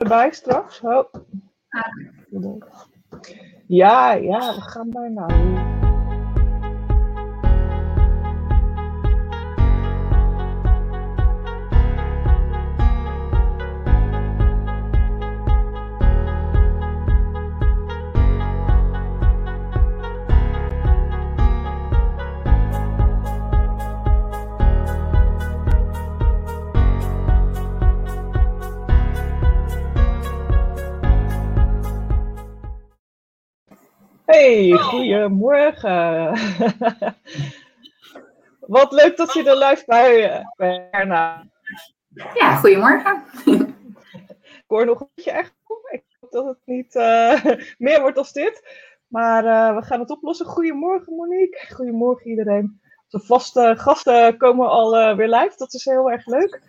erbij straks. Oh. Ja, ja, we gaan bijna. Hey, goedemorgen. Wat leuk dat je er live bij bent, Erna. Ja, goedemorgen. Ik hoor nog een beetje echt. Ik hoop dat het niet uh, meer wordt als dit. Maar uh, we gaan het oplossen. Goedemorgen, Monique. Goedemorgen, iedereen. De vaste gasten komen al uh, weer live. Dat is heel erg leuk.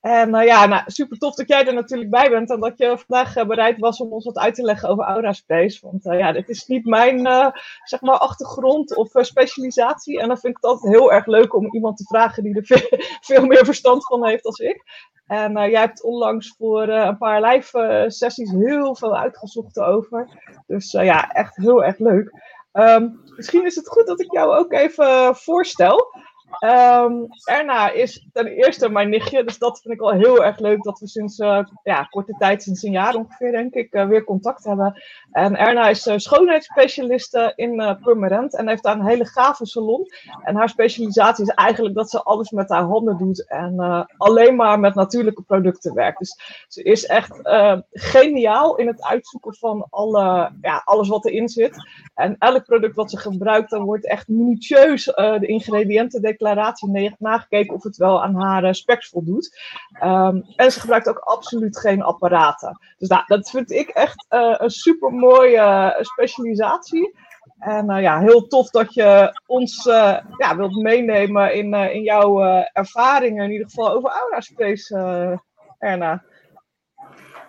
En uh, ja, nou, super tof dat jij er natuurlijk bij bent en dat je vandaag uh, bereid was om ons wat uit te leggen over Aura Space. Want uh, ja, dit is niet mijn zeg maar achtergrond of specialisatie. En dan vind ik het altijd heel erg leuk om iemand te vragen die er veel, meer verstand van heeft als ik. En jij hebt onlangs voor een paar live sessies heel veel uitgezocht over. Dus ja, echt heel erg leuk. Um, misschien is het goed dat ik jou ook even voorstel. Um, Erna is ten eerste mijn nichtje, dus dat vind ik wel heel erg leuk dat we sinds uh, ja, korte tijd, sinds een jaar ongeveer denk ik, uh, weer contact hebben. En Erna is uh, schoonheidsspecialiste in Purmerend en heeft daar een hele gave salon. En haar specialisatie is eigenlijk dat ze alles met haar handen doet en alleen maar met natuurlijke producten werkt. Dus ze is echt geniaal in het uitzoeken van alle, ja, alles wat erin zit. En elk product wat ze gebruikt, dan wordt echt minutieus de ingrediënten declaratie nagekeken of het wel aan haar uh, specs voldoet. Um, en ze gebruikt ook absoluut geen apparaten. Dus nou, dat vind ik echt uh, een super mooie uh, specialisatie. En ja, heel tof dat je ons ja, wilt meenemen in, in jouw ervaringen, in ieder geval over Aura Space, Erna.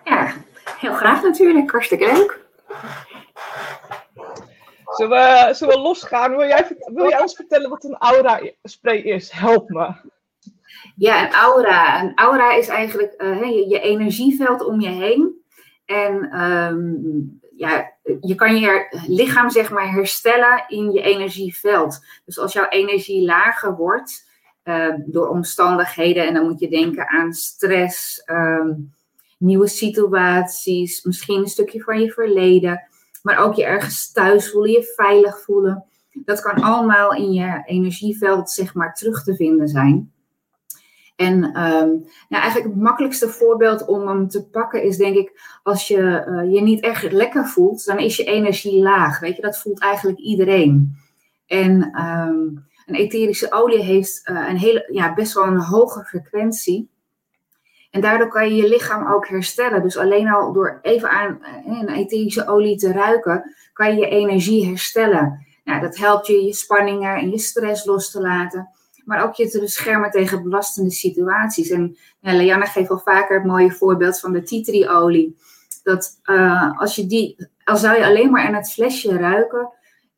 Ja, heel graag natuurlijk. Hartstikke leuk. Zullen we, we losgaan? Wil jij, wil jij ons vertellen wat een aura-spray is? Help me. Ja, een aura. Een aura is eigenlijk uh, je, je, energieveld om je heen. En um, ja, je kan je lichaam zeg maar herstellen in je energieveld. Dus als jouw energie lager wordt uh, door omstandigheden, en dan moet je denken aan stress, um, nieuwe situaties, misschien een stukje van je verleden maar ook je ergens thuis voelen, je veilig voelen. Dat kan allemaal in je energieveld, zeg maar, terug te vinden zijn. En um, nou, eigenlijk het makkelijkste voorbeeld om hem te pakken is, denk ik, als je uh, je niet echt lekker voelt, dan is je energie laag. Weet je, dat voelt eigenlijk iedereen. En um, een etherische olie heeft uh, een hele, ja, best wel een hoge frequentie. En daardoor kan je je lichaam ook herstellen. Dus alleen al door even aan eh, een etherische olie te ruiken, kan je je energie herstellen. Nou, dat helpt je je spanningen en je stress los te laten. Maar ook je te beschermen tegen belastende situaties. En ja, geeft al vaker het mooie voorbeeld van de titri-olie. Dat uh, als je die, al zou je alleen maar aan het flesje ruiken,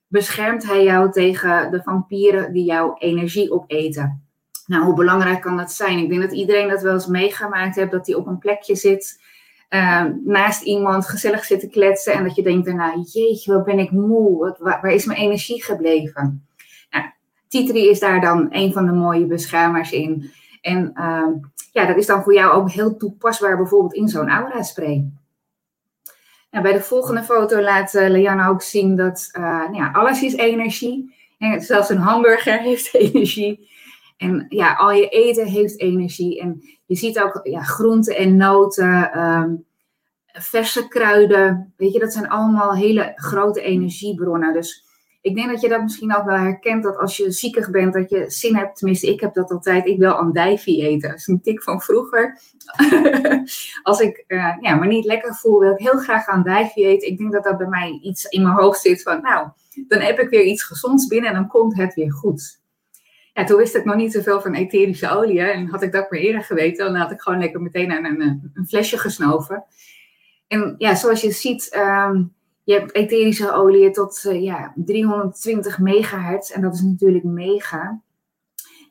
beschermt hij jou tegen de vampieren die jouw energie opeten. Nou, hoe belangrijk kan dat zijn? Ik denk dat iedereen dat wel eens meegemaakt heeft, dat hij op een plekje zit, uh, naast iemand gezellig zit te kletsen en dat je denkt daarna, jeetje, wat ben ik moe, wat, waar, is mijn energie gebleven? Nou, Titri is daar dan een van de mooie beschermers in. En uh, ja, dat is dan voor jou ook heel toepasbaar, bijvoorbeeld in zo'n aura-spray. Nou, bij de volgende foto laat uh, Leanne ook zien dat uh, nou ja, alles is energie. En zelfs een hamburger heeft energie. En ja, al je eten heeft energie. En je ziet ook ja, groenten en noten, um, verse kruiden. Weet je, dat zijn allemaal hele grote energiebronnen. Dus ik denk dat je dat misschien ook wel herkent. Dat als je ziekig bent, dat je zin hebt. Tenminste, ik heb dat altijd. Ik wil andijvie eten. Dat is een tik van vroeger. als ik uh, ja, me niet lekker voel, wil ik heel graag andijvie eten. Ik denk dat dat bij mij iets in mijn hoofd zit van... Nou, dan heb ik weer iets gezonds binnen en dan komt het weer goed. Toen wist ik nog niet zoveel van etherische olie. En had ik dat maar eerder geweten, dan had ik gewoon lekker meteen aan een, een flesje gesnoven. En ja, zoals je ziet, um, je hebt etherische olie tot uh, ja, 320 megahertz. En dat is natuurlijk mega.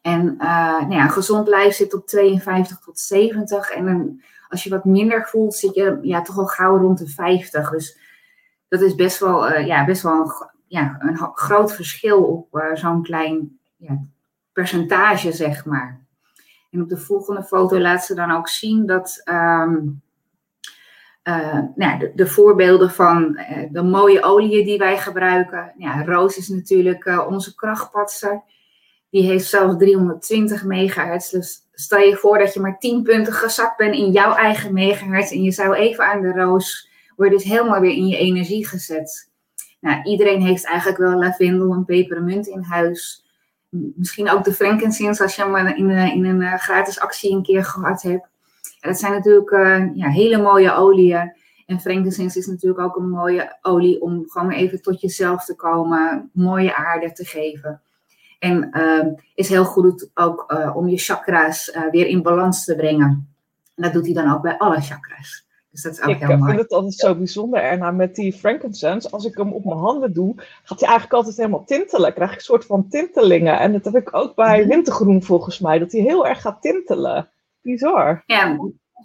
En uh, nou ja, gezond lijf zit op 52 tot 70. En als je wat minder voelt, zit je ja, toch al gauw rond de 50. Dus dat is best wel, ja, best wel een, ja, een groot verschil op zo'n klein ja, percentage, zeg maar. En op de volgende foto laat ze dan ook zien dat ehm, uh, nou, de, de, voorbeelden van uh, de mooie oliën die wij gebruiken. Ja, roos is natuurlijk uh, onze krachtpatser. Die heeft zelfs 320 megahertz. Dus stel je voor dat je maar 10 punten gezakt bent in jouw eigen megahertz. En je zou even aan de roos, word dus helemaal weer in je energie gezet. Nou, iedereen heeft eigenlijk wel lavendel en pepermunt in huis. Misschien ook de frankincense als je hem in, in een gratis actie een keer gehad hebt. Dat zijn natuurlijk ja, hele mooie oliën. En frankincense is natuurlijk ook een mooie olie om gewoon even tot jezelf te komen, mooie aarde te geven. En uh, is heel goed ook om je chakra's weer in balans te brengen. En dat doet hij dan ook bij alle chakra's. Dus dat is ook ik heel mooi. Ik vind het altijd zo bijzonder erna met die frankincense. Als ik hem op mijn handen doe, gaat hij eigenlijk altijd helemaal tintelen. Krijg ik een soort van tintelingen. En dat heb ik ook bij Mhm. wintergroen volgens mij. Dat hij heel erg gaat tintelen. Bizar. Ja,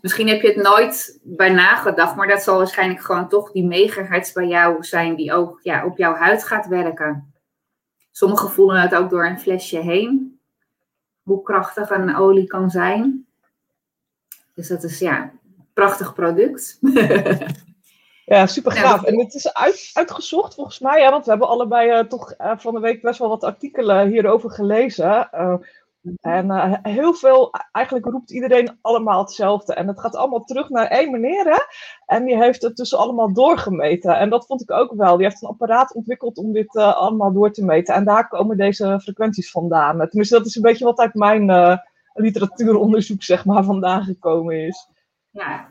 misschien heb je het nooit bij nagedacht, maar dat zal waarschijnlijk gewoon toch die megahertz bij jou zijn die ook ja, op jouw huid gaat werken. Sommigen voelen het ook door een flesje heen, hoe krachtig een olie kan zijn. Dus dat is ja, prachtig product. Ja, super Ja, gaaf. En het is uit, uitgezocht volgens mij, ja, want we hebben allebei eh, toch eh, van de week best wel wat artikelen hierover gelezen. Eh, en heel veel, eigenlijk roept iedereen allemaal hetzelfde. En het gaat allemaal terug naar één meneer, hè? En die heeft het dus allemaal doorgemeten. En dat vond ik ook wel. Die heeft een apparaat ontwikkeld om dit allemaal door te meten. En daar komen deze frequenties vandaan. Tenminste, dat is een beetje wat uit mijn literatuuronderzoek, zeg maar, vandaan gekomen is. Ja,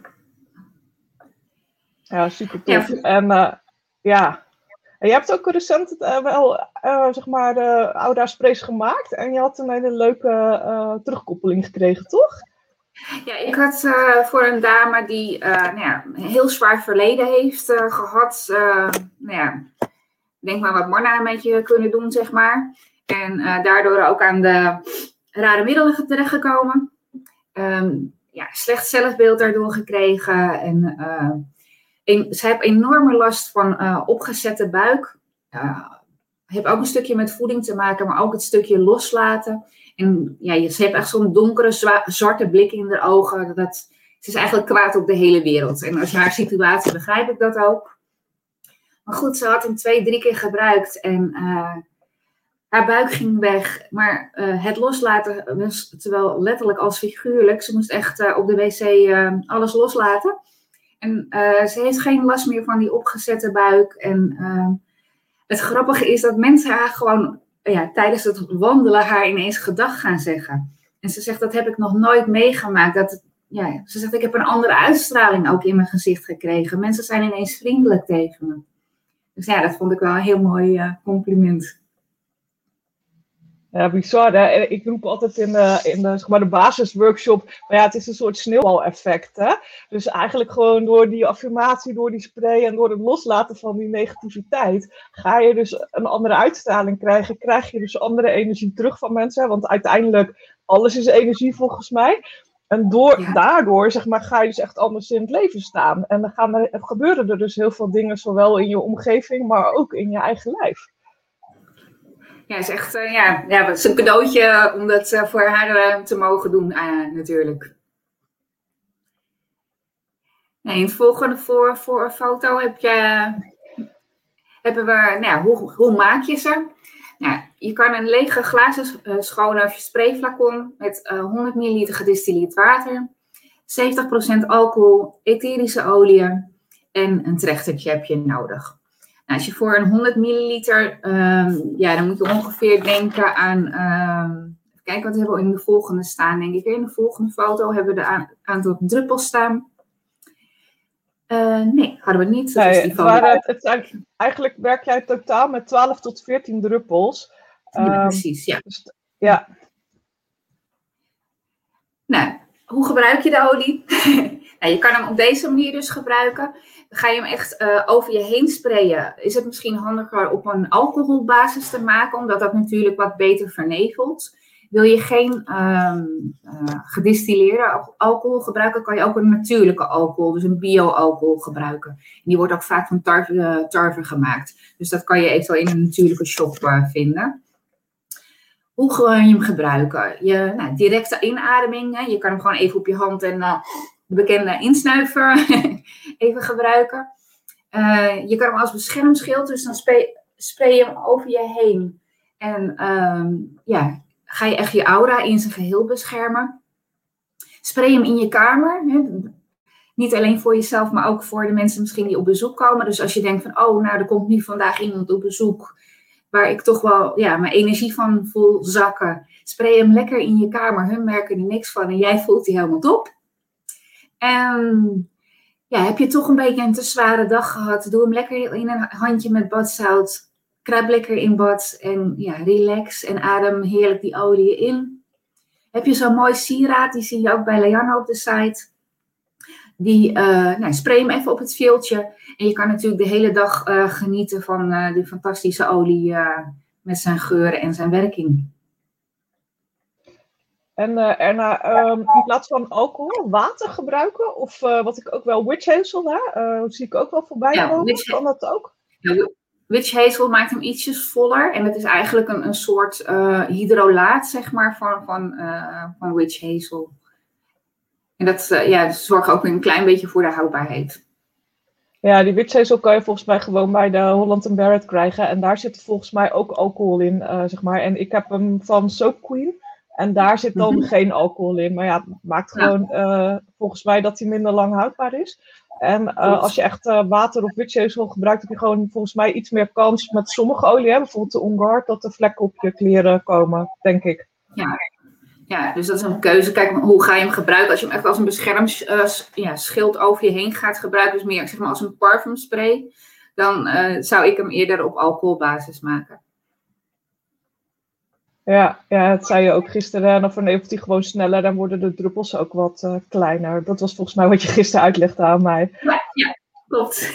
Ja, super tof. En eh, ja, en je hebt ook recent eh, wel, eh, zeg maar, de sprays gemaakt. En je had een hele leuke terugkoppeling gekregen, toch? Ja, ik had voor een dame die nou ja, een heel zwaar verleden heeft eh, gehad. eh, nou ja, denk maar wat Marna een beetje kunnen doen, zeg maar. En daardoor ook aan de rare middelen terechtgekomen. Ehm ja, slecht zelfbeeld daardoor gekregen. En eh, ze heeft enorme last van eh, opgezette buik. Ja, heeft ook een stukje met voeding te maken, maar ook het stukje loslaten. En ja, ze heeft echt zo'n donkere, zwa- zwarte blik in haar ogen. Dat, is eigenlijk kwaad op de hele wereld. En als haar situatie begrijp ik dat ook. Maar goed, ze had hem twee, drie keer gebruikt. En eh, haar buik ging weg. Maar eh, het loslaten was terwijl letterlijk als figuurlijk. Ze moest echt eh, op de wc eh, alles loslaten. En eh, ze heeft geen last meer van die opgezette buik. En eh, het grappige is dat mensen haar gewoon ja, tijdens het wandelen haar ineens gedag gaan zeggen. En ze zegt, dat heb ik nog nooit meegemaakt. Dat, ja, ze zegt, ik heb een andere uitstraling ook in mijn gezicht gekregen. Mensen zijn ineens vriendelijk tegen me. Dus ja, dat vond ik wel een heel mooi eh, compliment. Ja, bizar. Hè? Ik roep altijd in de, in de, zeg maar, de basisworkshop, maar ja, het is een soort sneeuwbaleffect. Hè? Dus eigenlijk gewoon door die affirmatie, door die spray en door het loslaten van die negativiteit, ga je dus een andere uitstraling krijgen. Krijg je dus andere energie terug van mensen. Want uiteindelijk, alles is energie volgens mij. En door, Ja. daardoor zeg maar, ga je dus echt anders in het leven staan. En dan gaan er gebeuren er dus heel veel dingen, zowel in je omgeving, maar ook in je eigen lijf. Ja, is echt eh, ja, ja, het is een cadeautje om dat eh, voor haar eh, te mogen doen, natuurlijk. Nee, in het volgende voor, voor foto heb je, hebben we, nou, hoe, hoe maak je ze? Nou, je kan een lege glazen schone sprayflacon met eh, 100 ml gedistilleerd water, 70% alcohol, etherische olie en een trechtertje heb je nodig. Nou, als je voor een 100 milliliter, ehm, ja, dan moet je ongeveer denken aan, ehm, even kijken wat hebben we in de volgende staan, denk ik. In de volgende foto hebben we de aantal druppels staan. Eh, nee, hadden we niet. Dat is Nee, die het het eigenlijk werk jij totaal met 12 tot 14 druppels. Ja, Ehm, precies, ja. dus ja, Nou, hoe gebruik je de olie? je kan hem op deze manier dus gebruiken. Ga je hem echt eh, over je heen sprayen. Is het misschien handiger op een alcoholbasis te maken, omdat dat natuurlijk wat beter vernevelt. Wil je geen ehm, eh, gedistilleerde alcohol gebruiken, kan je ook een natuurlijke alcohol, dus een bio-alcohol gebruiken. En die wordt ook vaak van tarwe, tarwe gemaakt. Dus dat kan je eventueel in een natuurlijke shop vinden. Hoe ga je hem gebruiken? Je nou, directe inademing, hè? je kan hem gewoon even op je hand en de bekende insnuiver even gebruiken. je kan hem als beschermschild, dus dan spray je hem over je heen. En ehm, ja, ga je echt je aura in zijn geheel beschermen. Spray hem in je kamer. Hè? Niet alleen voor jezelf, maar ook voor de mensen misschien die op bezoek komen. Dus als je denkt van, oh, nou, er komt nu vandaag iemand op bezoek waar ik toch wel ja, mijn energie van voel zakken. Spray hem lekker in je kamer. Hun merken er niks van en jij voelt die helemaal top. En ja, heb je toch een beetje een te zware dag gehad? Doe hem lekker in een handje met badzout kruip lekker in bad en ja, relax en adem heerlijk die olie in. Heb je zo'n mooi sieraad, die zie je ook bij Leanne op de site. Die, uh, nou, spray hem even op het veeltje. En je kan natuurlijk de hele dag uh, genieten van uh, die fantastische olie met zijn geuren en zijn werking. En Erna, um, in plaats van alcohol, water gebruiken? Of wat ik ook wel witch hazel, hè? zie ik ook wel voorbij ja, komen. Kan dat ook? Ja, Witch hazel maakt hem ietsjes voller. En het is eigenlijk een, een soort uh, hydrolaat, zeg maar, van, van, uh, van witch hazel. En dat uh, ja, zorgt ook een klein beetje voor de houdbaarheid. Ja, die witch hazel kan je volgens mij gewoon bij de Holland Barrett krijgen. En daar zit volgens mij ook alcohol in, zeg maar. En ik heb hem van Soap Queen. En daar zit dan mhm. geen alcohol in. Maar ja, het maakt gewoon volgens mij dat hij minder lang houdbaar is. En uh, als je echt uh, water of witchezel gebruikt, heb je gewoon volgens mij iets meer kans met sommige olie, hè, bijvoorbeeld de Ongard, dat er vlekken op je kleren komen, denk ik. Ja. ja, dus dat is een keuze. Kijk, hoe ga je hem gebruiken? Als je hem echt als een beschermschild ja, over je heen gaat gebruiken, dus meer zeg maar als een parfumspray, dan zou ik hem eerder op alcoholbasis maken. Ja, ja, het zei je ook gisteren. Dan vernevelt hij gewoon sneller. Dan worden de druppels ook wat uh, kleiner. Dat was volgens mij wat je gisteren uitlegde aan mij. Ja, klopt.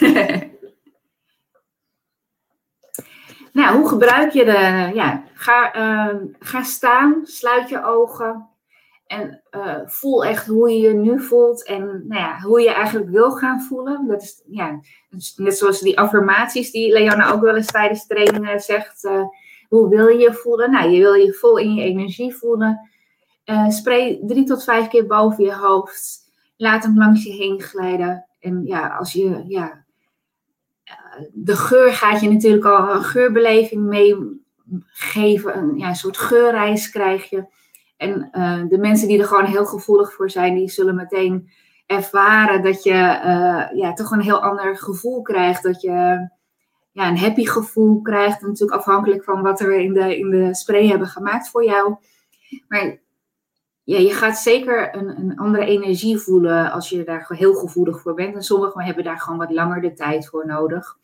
nou, hoe gebruik je de... Ja, ga, uh, ga staan, sluit je ogen. En uh, voel echt hoe je je nu voelt. En nou ja, hoe je eigenlijk wil gaan voelen. Dat is ja, net zoals die affirmaties die Leanne ook wel eens tijdens trainingen zegt hoe wil je je voelen? Nou, je wil je vol in je energie voelen. Uh, spray drie tot vijf keer boven je hoofd. Laat hem langs je heen glijden. En ja, als je, ja, eh, de geur gaat je natuurlijk al een geurbeleving meegeven. Een, ja, een soort geurreis krijg je. En uh, de mensen die er gewoon heel gevoelig voor zijn, die zullen meteen ervaren dat je ja, toch een heel ander gevoel krijgt. Dat je ja, een happy gevoel krijgt. Natuurlijk afhankelijk van wat we in de, in de spray hebben gemaakt voor jou. Maar ja, je gaat zeker een, een andere energie voelen als je daar heel gevoelig voor bent. En sommigen hebben daar gewoon wat langer de tijd voor nodig.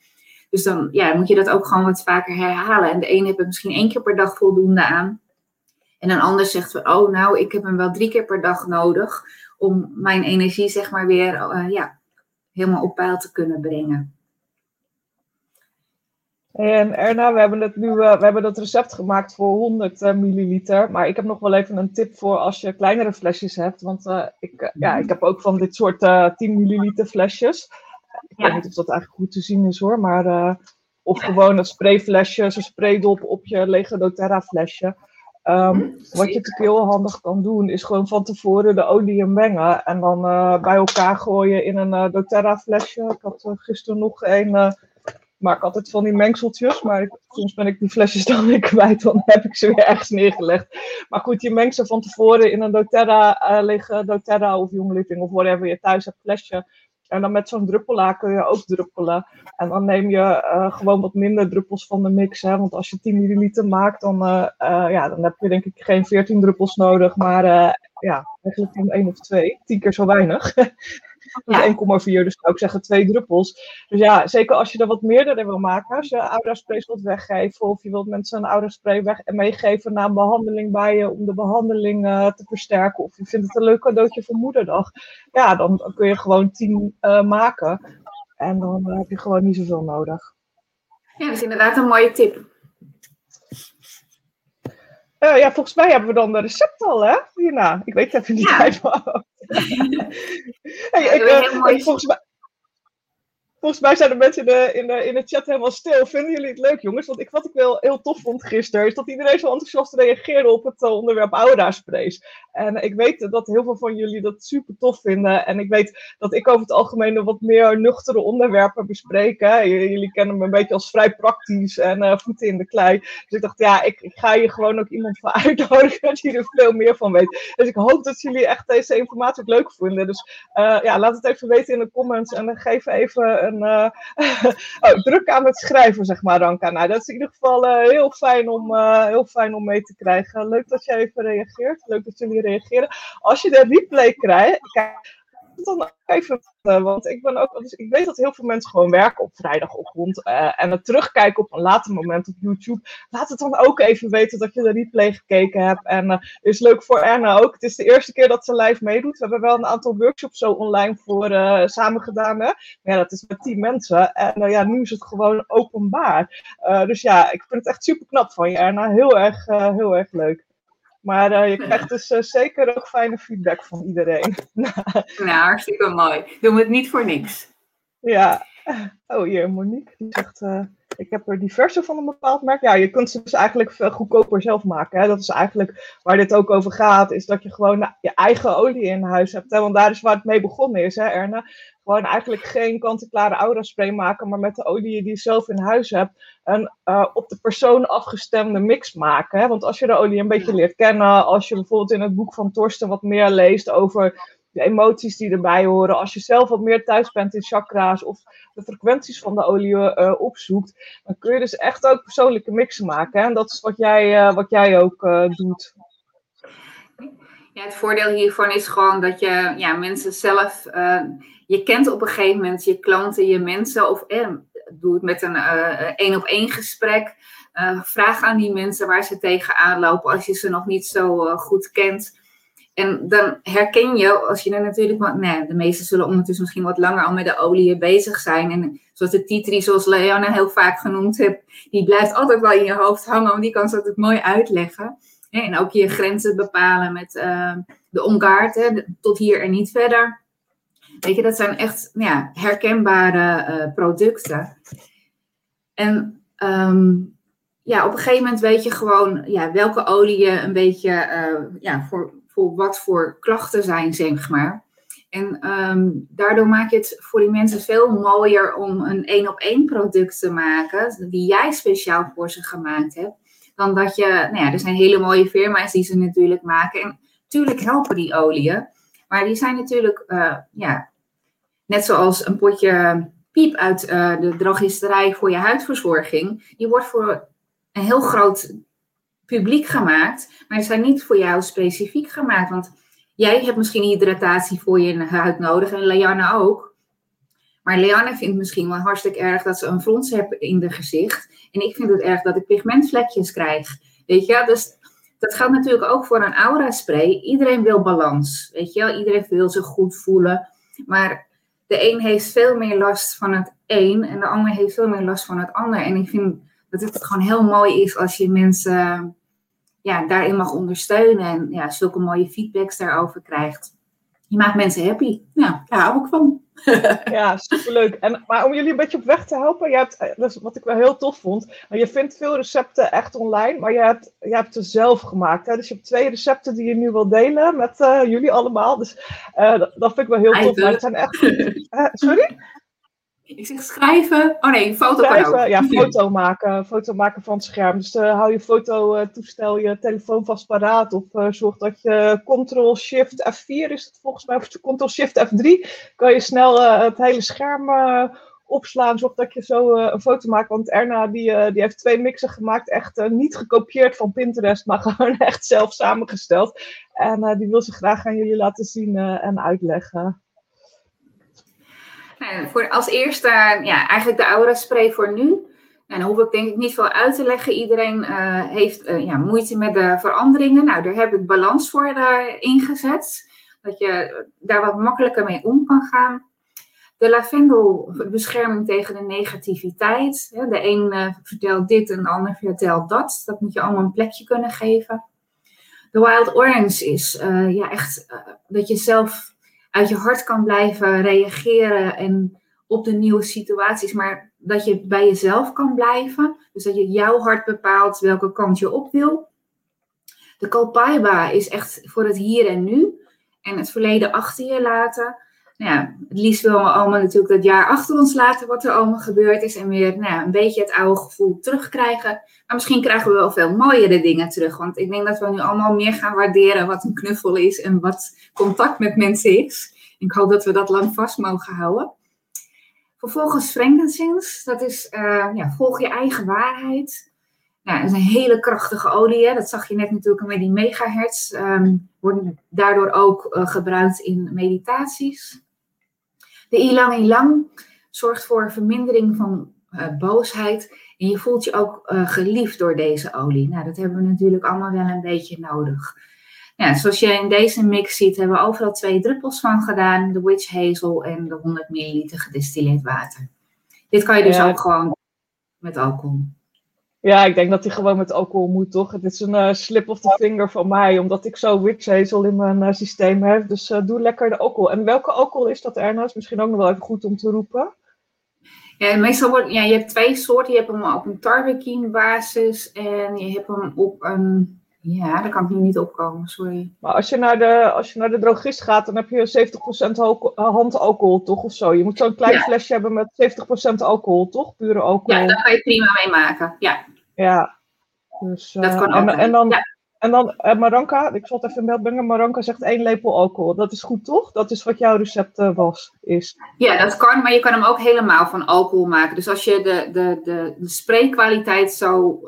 Dus dan ja, moet je dat ook gewoon wat vaker herhalen. En de ene heeft het misschien één keer per dag voldoende aan. En een ander zegt van, oh nou, ik heb hem wel drie keer per dag nodig om mijn energie zeg maar weer uh, ja, helemaal op peil te kunnen brengen. En Erna, we hebben, het nu, uh, we hebben dat recept gemaakt voor 100 uh, eh, milliliter. Maar ik heb nog wel even een tip voor als je kleinere flesjes hebt. Want uh, ik, ja, ik heb ook van dit soort 10 milliliter flesjes. Ik weet niet of dat eigenlijk goed te zien is hoor. Maar, of gewoon een sprayflesje, een spraydop op je lege doTERRA flesje. Um, wat je natuurlijk heel handig kan doen, is gewoon van tevoren de olie mengen. En dan bij elkaar gooien in een doTERRA flesje. Ik had gisteren nog een maak altijd van die mengseltjes, maar soms ben ik die flesjes dan weer kwijt, dan heb ik ze weer ergens neergelegd. Maar goed, je mengt ze van tevoren in een doTERRA, uh, lege doTERRA of Young Living of whatever je thuis hebt flesje. En dan met zo'n druppelaar kun je ook druppelen. En dan neem je uh, gewoon wat minder druppels van de mix. Hè? Want als je 10 milliliter maakt, dan, uh, ja, dan heb je denk ik geen 14 druppels nodig. Maar ja, eigenlijk een 1 of 2. 10 keer zo weinig. Ja. 1,4, dus zou ik zeggen twee druppels. Dus ja, zeker als je er wat meerdere wil maken. Als je aura-sprays wilt weggeven of je wilt mensen een aura-spray weg en meegeven na een behandeling bij je om de behandeling uh, te versterken. Of je vindt het een leuk cadeautje voor moederdag. Ja, dan kun je gewoon 10 uh, maken. En dan uh, heb je gewoon niet zoveel nodig. Ja, dat is inderdaad een mooie tip. ja, volgens mij hebben we dan de recept al, hè? Hierna. Ik weet even niet uit hey, ik, volgens mij, Volgens mij zijn de mensen in de, in, de, in de chat helemaal stil. Vinden jullie het leuk, jongens? Want ik, wat ik wel heel tof vond gisteren, is dat iedereen zo enthousiast reageerde op het uh, onderwerp aura-sprays. En ik weet dat heel veel van jullie dat super tof vinden. En ik weet dat ik over het algemeen wat meer nuchtere onderwerpen bespreek. Jullie kennen me een beetje als vrij praktisch en uh, voeten in de klei. Dus ik dacht, ja, ik, ik, ga hier gewoon ook iemand van uitnodigen die er veel meer van weet. Dus ik hoop dat jullie echt deze informatie ook leuk vinden. Dus uh, ja, laat het even weten in de comments en dan geef even uh, oh, druk aan het schrijven, zeg maar, Ranka. Nou, dat is in ieder geval uh, heel, fijn om, uh, heel fijn om mee te krijgen. Leuk dat jij even reageert. Leuk dat jullie reageren. Als je de replay krijgt, dan even, uh, want ik ben ook, dus ik weet dat heel veel mensen gewoon werken op vrijdagochtend uh, en het terugkijken op een later moment op YouTube. Laat het dan ook even weten dat je de replay gekeken hebt. En uh, is leuk voor Erna ook. Het is de eerste keer dat ze live meedoet. We hebben wel een aantal workshops zo online voor samen gedaan. Hè? Maar ja, dat is met tien mensen. En ja, nu is het gewoon openbaar. dus ja, ik vind het echt super knap van je, Erna. Heel erg, heel erg leuk. Maar uh, je krijgt dus uh, zeker ook fijne feedback van iedereen. nou, hartstikke mooi. Doen we het niet voor niks. Ja. Oh, hier, Monique. Die zegt, uh, ik heb er diverse van een bepaald merk. Ja, je kunt ze dus eigenlijk goedkoper zelf maken. Hè? Dat is eigenlijk waar dit ook over gaat. Is dat je gewoon nou, je eigen olie in huis hebt. Hè? Want daar is waar het mee begonnen is, hè, Erne? Gewoon eigenlijk geen kant-en-klare aura-spray maken, maar met de olie die je zelf in huis hebt, een uh, op de persoon afgestemde mix maken. Hè? Want als je de olie een beetje leert kennen, als je bijvoorbeeld in het boek van Torsten wat meer leest over de emoties die erbij horen, als je zelf wat meer thuis bent in chakra's of de frequenties van de olie uh, opzoekt, dan kun je dus echt ook persoonlijke mixen maken. Hè? En dat is wat jij, uh, wat jij ook doet. Ja, het voordeel hiervan is gewoon dat je ja, mensen zelf je kent op een gegeven moment je klanten, je mensen, of eh, doe het met een één op één gesprek. Uh, vraag aan die mensen waar ze tegenaan lopen als je ze nog niet zo uh, goed kent. En dan herken je, als je er natuurlijk, want nee, de meesten zullen ondertussen misschien wat langer al met de olie bezig zijn. En zoals de titri, zoals Leona heel vaak genoemd heeft, die blijft altijd wel in je hoofd hangen, want die kan ze altijd mooi uitleggen. En ook je grenzen bepalen met uh, de omkaart, tot hier en niet verder. Weet je, dat zijn echt ja, herkenbare uh, producten. En um, ja, op een gegeven moment weet je gewoon ja, welke oliën een beetje uh, ja, voor, voor wat voor klachten zijn, zeg maar. En um, daardoor maak je het voor die mensen veel mooier om een één op één product te maken, die jij speciaal voor ze gemaakt hebt. Dan dat je, nou ja, er zijn hele mooie firma's die ze natuurlijk maken. En natuurlijk helpen die oliën. Maar die zijn natuurlijk, uh, ja, net zoals een potje piep uit uh, de drogisterij voor je huidverzorging. Die wordt voor een heel groot publiek gemaakt, maar die zijn niet voor jou specifiek gemaakt. Want jij hebt misschien hydratatie voor je huid nodig en Leanne ook. Maar Leanne vindt misschien wel hartstikke erg dat ze een frons heeft in de gezicht. En ik vind het erg dat ik pigmentvlekjes krijg. Weet je, dus dat geldt natuurlijk ook voor een aura spray. Iedereen wil balans, weet je wel. Iedereen wil zich goed voelen. Maar de een heeft veel meer last van het een en de ander heeft veel meer last van het ander. En ik vind dat het gewoon heel mooi is als je mensen ja, daarin mag ondersteunen en ja, zulke mooie feedbacks daarover krijgt. Je maakt mensen happy. Ja, daar hou ik van. Ja, superleuk. En, maar om jullie een beetje op weg te helpen, je hebt, eh, dat is wat ik wel heel tof vond. Je vindt veel recepten echt online, maar je hebt, je hebt ze zelf gemaakt. Hè? Dus je hebt twee recepten die je nu wil delen met uh, jullie allemaal. Dus uh, dat, dat, vind ik wel heel tof. Maar het zijn echt. sorry? Ik zeg schrijven. Oh nee, foto schrijven, Ja, foto maken. Foto maken van het scherm. Dus uh, hou je fototoestel, je telefoon vast paraat. Of uh, zorg dat je Ctrl-Shift F4 is het volgens mij. Of Ctrl-Shift F3. Kan je snel uh, het hele scherm opslaan. Zorg dat je zo een foto maakt. Want Erna die, die heeft twee mixen gemaakt. Echt niet gekopieerd van Pinterest. Maar gewoon echt zelf samengesteld. En die wil ze graag aan jullie laten zien en uitleggen. Nou, voor als eerste, ja, eigenlijk de aura spray voor nu. En dan hoef ik denk ik niet veel uit te leggen. Iedereen uh, heeft ja, moeite met de veranderingen. Nou, daar heb ik balans voor ingezet. Dat je daar wat makkelijker mee om kan gaan. De lavendel, bescherming tegen de negativiteit. De een vertelt dit en de ander vertelt dat. Dat moet je allemaal een plekje kunnen geven. De Wild Orange is ja, echt dat je zelf uit je hart kan blijven reageren en op de nieuwe situaties, maar dat je bij jezelf kan blijven. Dus dat je jouw hart bepaalt welke kant je op wil. De Kalpaiba is echt voor het hier en nu en het verleden achter je laten. Nou ja, het liefst willen we allemaal natuurlijk dat jaar achter ons laten wat er allemaal gebeurd is. En weer nou een beetje het oude gevoel terugkrijgen. Maar misschien krijgen we wel veel mooiere dingen terug. Want ik denk dat we nu allemaal meer gaan waarderen wat een knuffel is en wat contact met mensen is. Ik hoop dat we dat lang vast mogen houden. Vervolgens frankincense, dat is uh, ja, volg je eigen waarheid. Nou, dat is een hele krachtige olie. Hè? Dat zag je net natuurlijk met die megahertz. Um, wordt daardoor ook uh, gebruikt in meditaties. De ilang ilang zorgt voor vermindering van uh, boosheid. En je voelt je ook uh, geliefd door deze olie. Nou, dat hebben we natuurlijk allemaal wel een beetje nodig. Ja, zoals je in deze mix ziet, hebben we overal twee druppels van gedaan. De witch hazel en de 100 milliliter gedistilleerd water. Dit kan je dus ja. ook gewoon met alcohol. Ja, ik denk dat hij gewoon met alcohol moet, toch? Het is een uh, slip of the finger van mij, omdat ik zo witch hazel in mijn uh, systeem heb. Dus uh, doe lekker de alcohol. En welke alcohol is dat, Erna? Is misschien ook nog wel even goed om te roepen. Ja, meestal wordt, ja, je hebt twee soorten. Je hebt hem op een tarbekien basis en je hebt hem op een, ja, daar kan ik nu niet opkomen, sorry. Maar als je naar de, als je naar de drogist gaat, dan heb je 70% handalcohol, toch? Of zo. Je moet zo'n klein ja. flesje hebben met 70% alcohol, toch? Pure alcohol. Ja, daar kan je prima mee maken, ja. Ja. Dus, uh, dat kan en, ook. en dan, ja. en dan uh, Maranka, ik zal het even in beeld brengen. Maranka zegt één lepel alcohol. Dat is goed, toch? Dat is wat jouw recept uh, was, is. Ja, dat kan, maar je kan hem ook helemaal van alcohol maken. Dus als je de, de, de, de spraykwaliteit zo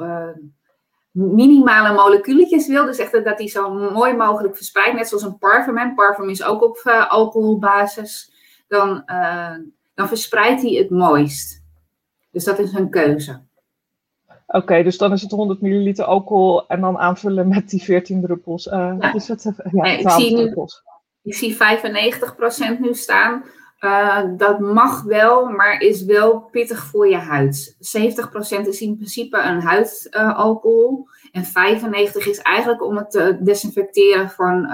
minimale moleculetjes wil, dus echt dat die zo mooi mogelijk verspreidt, net zoals een parfum. Een parfum is ook op alcoholbasis. Dan, dan verspreidt hij het mooist. Dus dat is een keuze. Oké, okay, dus dan is het 100 milliliter alcohol en dan aanvullen met die 14 druppels. Uh, ja. Is het, ja, nee, ik, zie nu, ik zie 95% nu staan. Uh, dat mag wel, maar is wel pittig voor je huid. 70% is in principe een huidalcohol. Uh, en 95% is eigenlijk om het te desinfecteren van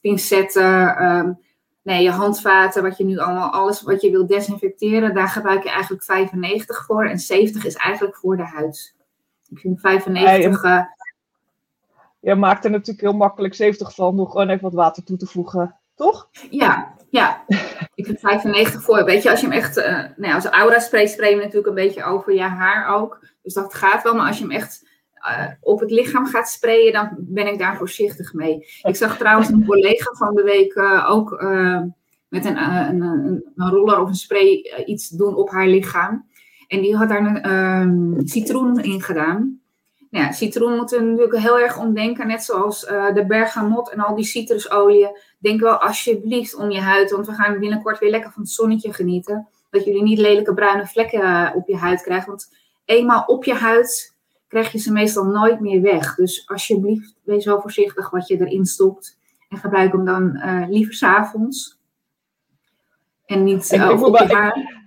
pincetten, um, nee, je handvaten, wat je nu allemaal, alles wat je wil desinfecteren, daar gebruik je eigenlijk 95 voor. En 70 is eigenlijk voor de huid. Ik vind 95. Ja, je, je maakt er natuurlijk heel makkelijk 70 van door gewoon even wat water toe te voegen, toch? Ja, ja. Ik vind 95 voor. Weet je, als je hem echt, uh, nou ja, als aura spray spray je natuurlijk een beetje over je haar ook. Dus dat gaat wel, maar als je hem echt uh, op het lichaam gaat sprayen, dan ben ik daar voorzichtig mee. Ik zag trouwens een collega van de week uh, ook met een, een, een, een, roller of een spray iets doen op haar lichaam. En die had daar een um, citroen in gedaan. Nou ja, citroen moeten we natuurlijk heel erg omdenken, net zoals de bergamot en al die citrusolieën. Denk wel alsjeblieft om je huid, want we gaan binnenkort weer lekker van het zonnetje genieten. Dat jullie niet lelijke bruine vlekken op je huid krijgen, want eenmaal op je huid krijg je ze meestal nooit meer weg. Dus alsjeblieft, wees wel voorzichtig wat je erin stopt. En gebruik hem dan uh, liever s'avonds. En niet uh, op, op je haar.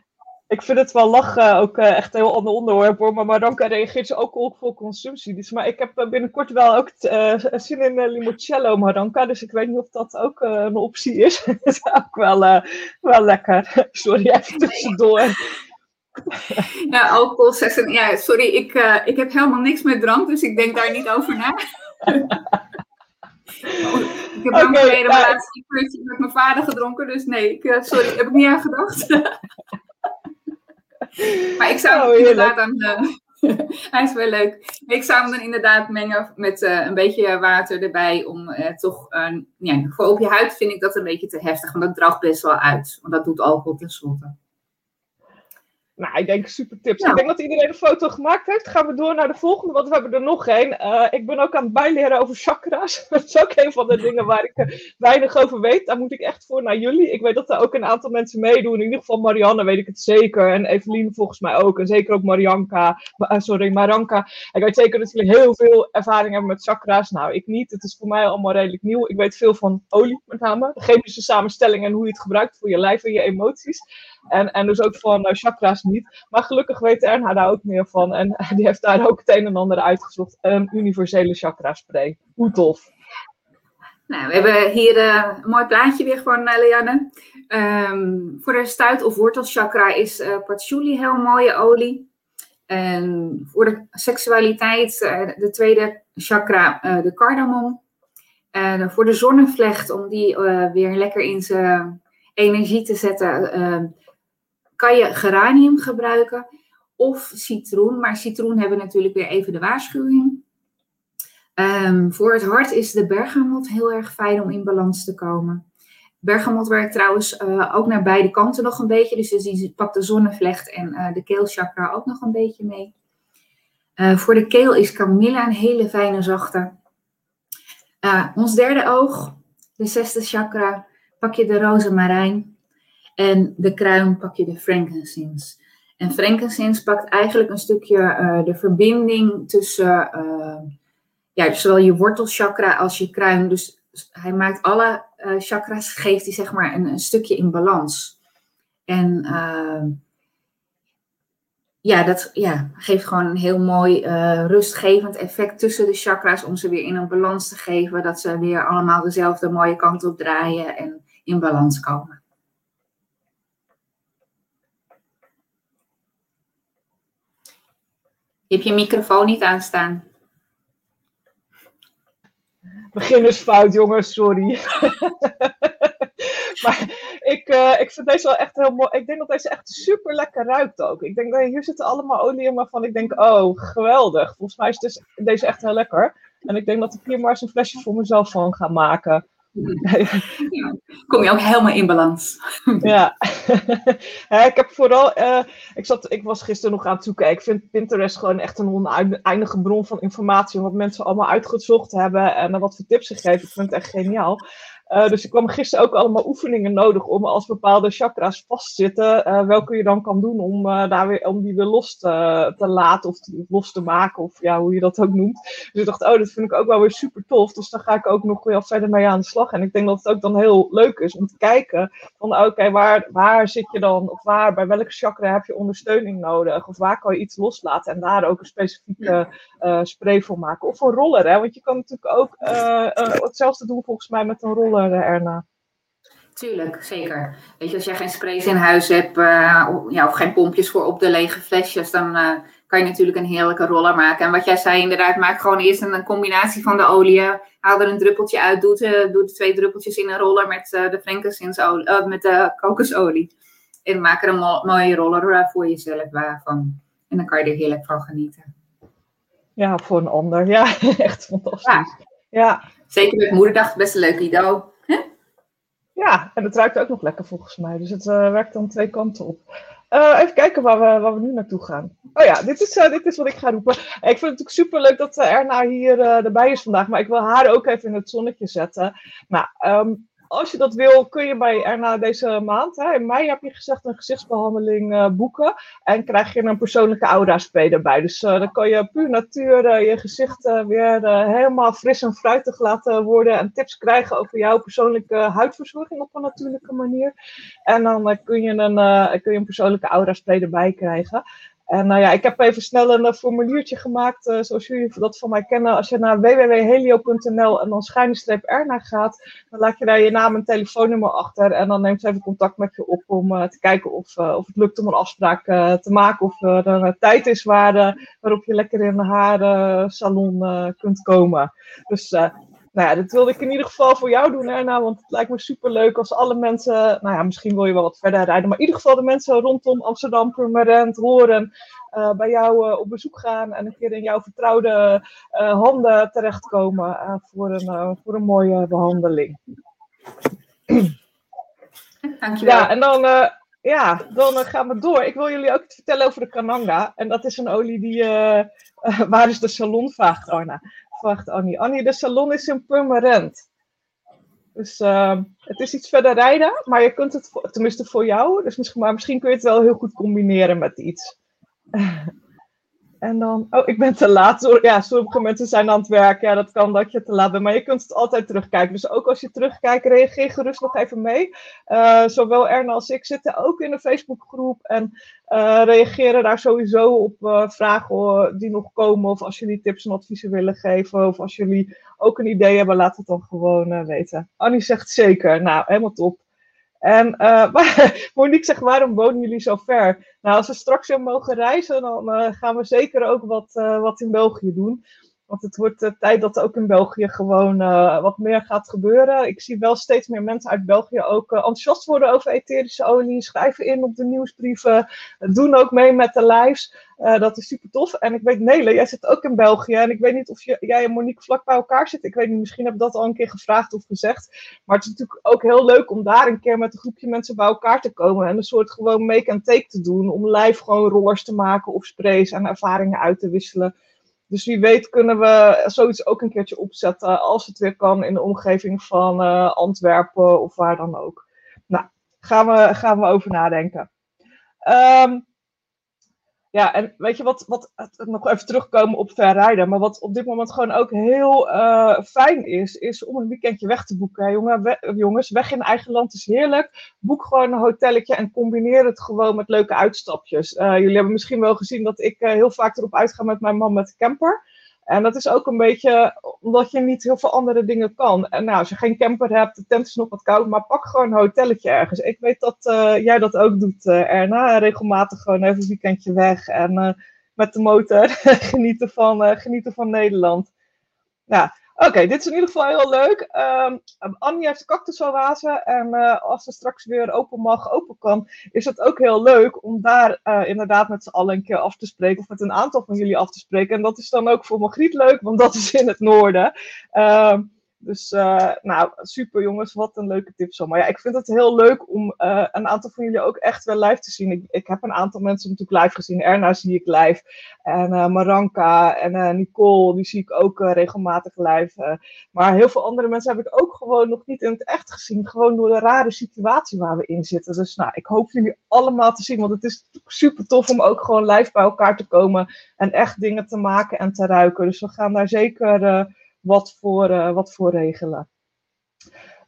Ik, vind het wel lachen, ook uh, echt een heel ander onderwerp hoor. Maar Maranka reageert ze ook op voor consumptie. Dus, maar ik heb binnenkort wel ook zin in limoncello Maranka. Dus ik weet niet of dat ook een optie is. dat is ook wel, wel lekker. Sorry, even tussendoor. Ja, alcohol, seks en... Ja, sorry, ik, uh, ik heb helemaal niks met drank, dus ik denk daar niet over na. ik heb lang okay, geleden mijn uh, laatste met mijn vader gedronken, dus nee, ik, uh, sorry, heb ik niet aan gedacht. Maar ik zou oh, inderdaad aan... hij is wel leuk. Ik zou hem dan inderdaad mengen met een beetje water erbij, om toch... ja, voor op je huid vind ik dat een beetje te heftig, want dat draagt best wel uit. Want dat doet alcohol tenslotte. Nou, ik denk super tips. Ja. Ik denk dat iedereen een foto gemaakt heeft. Gaan we door naar de volgende, want we hebben er nog één. Uh, ik ben ook aan het bijleren over chakra's. dat is ook een van de dingen waar ik uh, weinig over weet. Daar moet ik echt voor naar jullie. Ik weet dat er ook een aantal mensen meedoen. In ieder geval Marianne weet ik het zeker. En Evelien volgens mij ook. En zeker ook Marianka. Uh, sorry, Maranka. Ik weet zeker dat jullie heel veel ervaring hebben met chakra's. Nou, ik niet. Het is voor mij allemaal redelijk nieuw. Ik weet veel van olie met name. De chemische samenstelling en hoe je het gebruikt voor je lijf en je emoties. En, en dus ook van uh, chakra's niet. Maar gelukkig weet Erna daar ook meer van. En die heeft daar ook het een en ander uitgezocht. Een universele chakra spray. Hoe tof. Nou, we hebben hier uh, een mooi plaatje weer gewoon, uh, Lianne. Um, voor de stuit- of wortelchakra is uh, patchouli heel mooie olie. En voor de seksualiteit, de tweede chakra, de cardamom. En voor de zonnevlecht, om die weer lekker in zijn energie te zetten, ehm, kan je geranium gebruiken of citroen. Maar citroen hebben natuurlijk weer even de waarschuwing. Um, voor het hart is de bergamot heel erg fijn om in balans te komen. Bergamot werkt trouwens uh, ook naar beide kanten nog een beetje. Dus die pakt de zonnevlecht en uh, de keelchakra ook nog een beetje mee. Uh, voor de keel is Camilla een hele fijne zachte. ons derde oog, de zesde chakra, pak je de rozemarijn. En de kruin pak je de frankincense. En frankincense pakt eigenlijk een stukje de verbinding tussen ja, zowel je wortelchakra als je kruin. Dus hij maakt alle uh, chakras, geeft hij zeg maar een, een stukje in balans. En ja, dat ja, geeft gewoon een heel mooi rustgevend effect tussen de chakras om ze weer in een balans te geven. Dat ze weer allemaal dezelfde mooie kant op draaien en in balans komen. Je hebt je microfoon niet aanstaan. Beginnersfout, jongens, sorry. maar ik, uh, ik vind deze wel echt heel mooi. Ik denk dat deze echt super lekker ruikt ook. Ik denk dat hier zitten allemaal oliën waarvan ik denk, oh, geweldig. Volgens mij is deze echt heel lekker. En ik denk dat ik hier maar eens een flesje voor mezelf van ga maken. Kom je ook helemaal in balans. ja, ik heb vooral, uh, ik, zat, ik was gisteren nog aan het zoeken. Ik vind Pinterest gewoon echt een oneindige bron van informatie. Wat mensen allemaal uitgezocht hebben en wat voor tips gegeven. Ik vind het echt geniaal. Uh, dus ik kwam gisteren ook allemaal oefeningen nodig om als bepaalde chakras vastzitten, uh, welke je dan kan doen om, uh, daar weer, om die weer los te, te laten of los te maken, of ja, hoe je dat ook noemt. Dus ik dacht, oh, dat vind ik ook wel weer super tof. Dus daar ga ik ook nog wel verder mee aan de slag. En ik denk dat het ook dan heel leuk is om te kijken van, oké, waar, waar zit je dan, of waar, bij welke chakra heb je ondersteuning nodig, of waar kan je iets loslaten en daar ook een specifieke spray voor maken. Of een roller, hè, want je kan natuurlijk ook hetzelfde doen volgens mij met een roller erna. Tuurlijk, zeker. Weet je, als jij geen sprays in huis hebt uh, ja, of geen pompjes voor op de lege flesjes, dan uh, kan je natuurlijk een heerlijke roller maken. En wat jij zei, inderdaad, maak gewoon eerst een, een combinatie van de olie. Haal er een druppeltje uit, doe, de, doe de twee druppeltjes in een roller met uh, de frankincense met de kokosolie. En maak er een mooie roller voor jezelf van. En dan kan je er heerlijk van genieten. Ja, voor een ander. Ja, echt fantastisch. ja. Zeker met moederdag, best een leuk idee. Ja, en het ruikt ook nog lekker volgens mij. Dus het uh, werkt dan twee kanten op. Uh, even kijken waar we, waar we nu naartoe gaan. Oh ja, dit is, uh, dit is wat ik ga roepen. Ik vind het natuurlijk super leuk dat Erna hier erbij is vandaag. Maar ik wil haar ook even in het zonnetje zetten. Nou, um, als je dat wil, kun je bij Erna deze maand, hè, in mei heb je gezegd, een gezichtsbehandeling uh, boeken. En krijg je een persoonlijke aura-spray erbij. Dus uh, dan kan je puur natuur je gezicht weer helemaal fris en fruitig laten worden. En tips krijgen over jouw persoonlijke huidverzorging op een natuurlijke manier. En dan kun, je een, kun je een persoonlijke aura-spray erbij krijgen. En nou ja, ik heb even snel een formuliertje gemaakt, uh, zoals jullie dat van mij kennen. Als je naar www.helio.nl en dan schuine Erna gaat, dan laat je daar je naam en telefoonnummer achter. En dan neemt ze even contact met je op om uh, te kijken of, of het lukt om een afspraak te maken. Of er een tijd is waar, waarop je lekker in haar salon kunt komen. Dus nou ja, dat wilde ik in ieder geval voor jou doen, Erna. Want het lijkt me super leuk als alle mensen. Nou ja, misschien wil je wel wat verder rijden. Maar in ieder geval de mensen rondom Amsterdam, Purmerend, Horen. Uh, bij jou uh, op bezoek gaan en een keer in jouw vertrouwde uh, handen terechtkomen voor, een, voor een mooie behandeling. Dankjewel. Ja, en dan, ja, dan gaan we door. Ik wil jullie ook iets vertellen over de Kananga. En dat is een olie die. waar is de salon vraagt, Arna? Wacht, Annie. Annie, de salon is in Purmerend. Dus uh, het is iets verder rijden, maar je kunt het, tenminste voor jou, dus misschien, maar misschien kun je het wel heel goed combineren met iets. En dan, oh, ik ben te laat. Ja, sommige mensen zijn aan het werk. Ja, dat kan dat je te laat bent. Maar je kunt het altijd terugkijken. Dus ook als je terugkijkt, reageer gerust nog even mee. Uh, zowel Erna als ik zitten ook in de Facebookgroep. En uh, reageren daar sowieso op uh, vragen die nog komen. Of als jullie tips en adviezen willen geven. Of als jullie ook een idee hebben, laat het dan gewoon weten. Annie zegt zeker. Nou, helemaal top. En uh, Monique zegt, waarom wonen jullie zo ver? Nou, als we straks weer mogen reizen, dan uh, gaan we zeker ook wat, uh, wat in België doen. Want het wordt tijd dat ook in België gewoon wat meer gaat gebeuren. Ik zie wel steeds meer mensen uit België ook enthousiast worden over etherische olie. Schrijven in op de nieuwsbrieven. Doen ook mee met de lives. Dat is super tof. En ik weet, Nele, jij zit ook in België. En ik weet niet of jij en Monique vlak bij elkaar zitten. Ik weet niet, misschien heb ik dat al een keer gevraagd of gezegd. Maar het is natuurlijk ook heel leuk om daar een keer met een groepje mensen bij elkaar te komen. En een soort gewoon make and take te doen. Om live gewoon rollers te maken of sprays en ervaringen uit te wisselen. Dus wie weet kunnen we zoiets ook een keertje opzetten. Als het weer kan in de omgeving van uh, Antwerpen of waar dan ook. Nou, gaan we, gaan we over nadenken. Um, ja, en weet je wat, wat nog even terugkomen op verrijden, maar wat op dit moment gewoon ook heel uh, fijn is, is om een weekendje weg te boeken. Jongen, jongens, weg in eigen land is heerlijk. Boek gewoon een hotelletje en combineer het gewoon met leuke uitstapjes. Uh, jullie hebben misschien wel gezien dat ik uh, heel vaak erop uitga met mijn man met de camper. En dat is ook een beetje omdat je niet heel veel andere dingen kan. En nou, als je geen camper hebt, de tent is nog wat koud, maar pak gewoon een hotelletje ergens. Ik weet dat uh, jij dat ook doet, uh, Erna. Regelmatig gewoon even een weekendje weg en uh, met de motor genieten, van, genieten van Nederland. Ja, Oké, dit is in ieder geval heel leuk. Um, Annie heeft de cactusoase en uh, als ze straks weer open mag, open kan, is het ook heel leuk om daar uh, inderdaad met z'n allen een keer af te spreken, of met een aantal van jullie af te spreken. En dat is dan ook voor Margriet leuk, want dat is in het noorden. Um, dus uh, nou, super jongens, wat een leuke tip zo. Maar ja, ik vind het heel leuk om uh, een aantal van jullie ook echt wel live te zien. Ik, ik heb een aantal mensen natuurlijk live gezien. Erna zie ik live. En uh, Maranka en Nicole, die zie ik ook regelmatig live. maar heel veel andere mensen heb ik ook gewoon nog niet in het echt gezien. Gewoon door de rare situatie waar we in zitten. Dus nou, ik hoop jullie allemaal te zien. Want het is super tof om ook gewoon live bij elkaar te komen. En echt dingen te maken en te ruiken. Dus we gaan daar zeker wat voor, uh, wat voor regelen.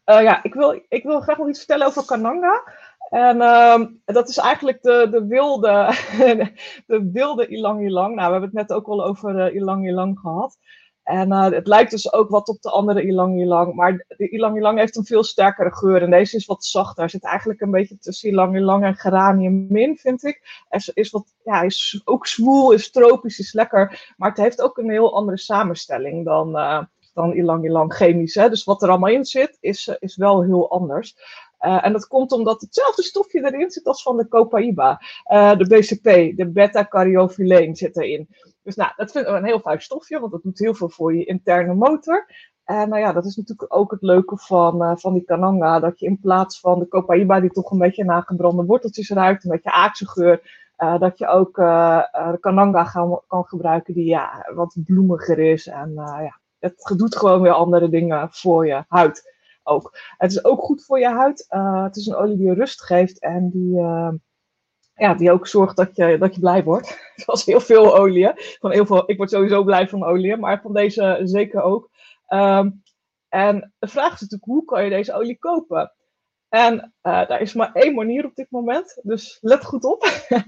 Uh, ja, ik wil, ik wil graag nog iets vertellen over Kananga. En uh, dat is eigenlijk de, de wilde, de wilde ilang ilang. Nou, we hebben het net ook al over uh, ilang ilang gehad. En uh, het lijkt dus ook wat op de andere ilang ilang. Maar de ilang ilang heeft een veel sterkere geur. En deze is wat zachter. Er zit eigenlijk een beetje tussen ilang ilang en geranium min, vind ik. Er is, wat, ja, is ook zwoel, is tropisch, is lekker. Maar het heeft ook een heel andere samenstelling dan, uh, dan ilang ilang chemisch. Hè? Dus wat er allemaal in zit, is, uh, is wel heel anders. Uh, en dat komt omdat hetzelfde stofje erin zit als van de copaiba. Uh, de BCP, de beta-caryophyleen zit erin. Dus nou, dat vinden we een heel fijn stofje, want dat doet heel veel voor je interne motor. En nou ja, dat is natuurlijk ook het leuke van, van die kananga. Dat je in plaats van de copaiba, die toch een beetje naar gebrande worteltjes ruikt, een beetje aaksengeur, uh, dat je ook de kananga gaan, kan gebruiken die ja, wat bloemiger is. En ja, het doet gewoon weer andere dingen voor je huid ook. Het is ook goed voor je huid. het is een olie die rust geeft en die ja, die ook zorgt dat je, dat je blij wordt. Zoals heel veel olie. Van heel veel, ik word sowieso blij van olie, maar van deze zeker ook. Um, en de vraag is natuurlijk, hoe kan je deze olie kopen? En uh, daar is maar één manier op dit moment, dus let goed op.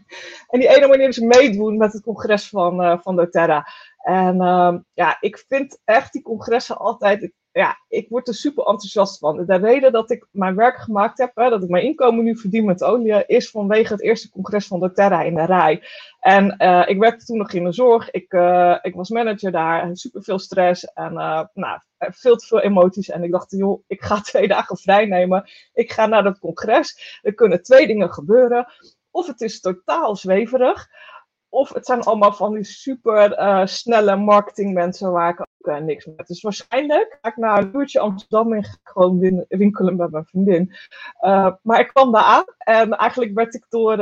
en die ene manier is meedoen met het congres van, van doTERRA. En uh, ja, ik vind echt die congressen altijd, ja, ik word er super enthousiast van. De reden dat ik mijn werk gemaakt heb, dat ik mijn inkomen nu verdien met olie, is vanwege het eerste congres van doTERRA in de rij. En uh, ik werkte toen nog in de zorg. Ik, uh, ik was manager daar, super veel stress en uh, nou, veel te veel emoties. En ik dacht, joh, ik ga twee dagen vrij nemen. Ik ga naar dat congres. Er kunnen twee dingen gebeuren. Of het is totaal zweverig. Of het zijn allemaal van die super uh, snelle marketingmensen waar ik ook uh, niks mee heb. Dus waarschijnlijk ga ik naar een uurtje Amsterdam ik gewoon win winkelen met mijn vriendin. Uh, maar ik kwam daar aan en eigenlijk werd ik door,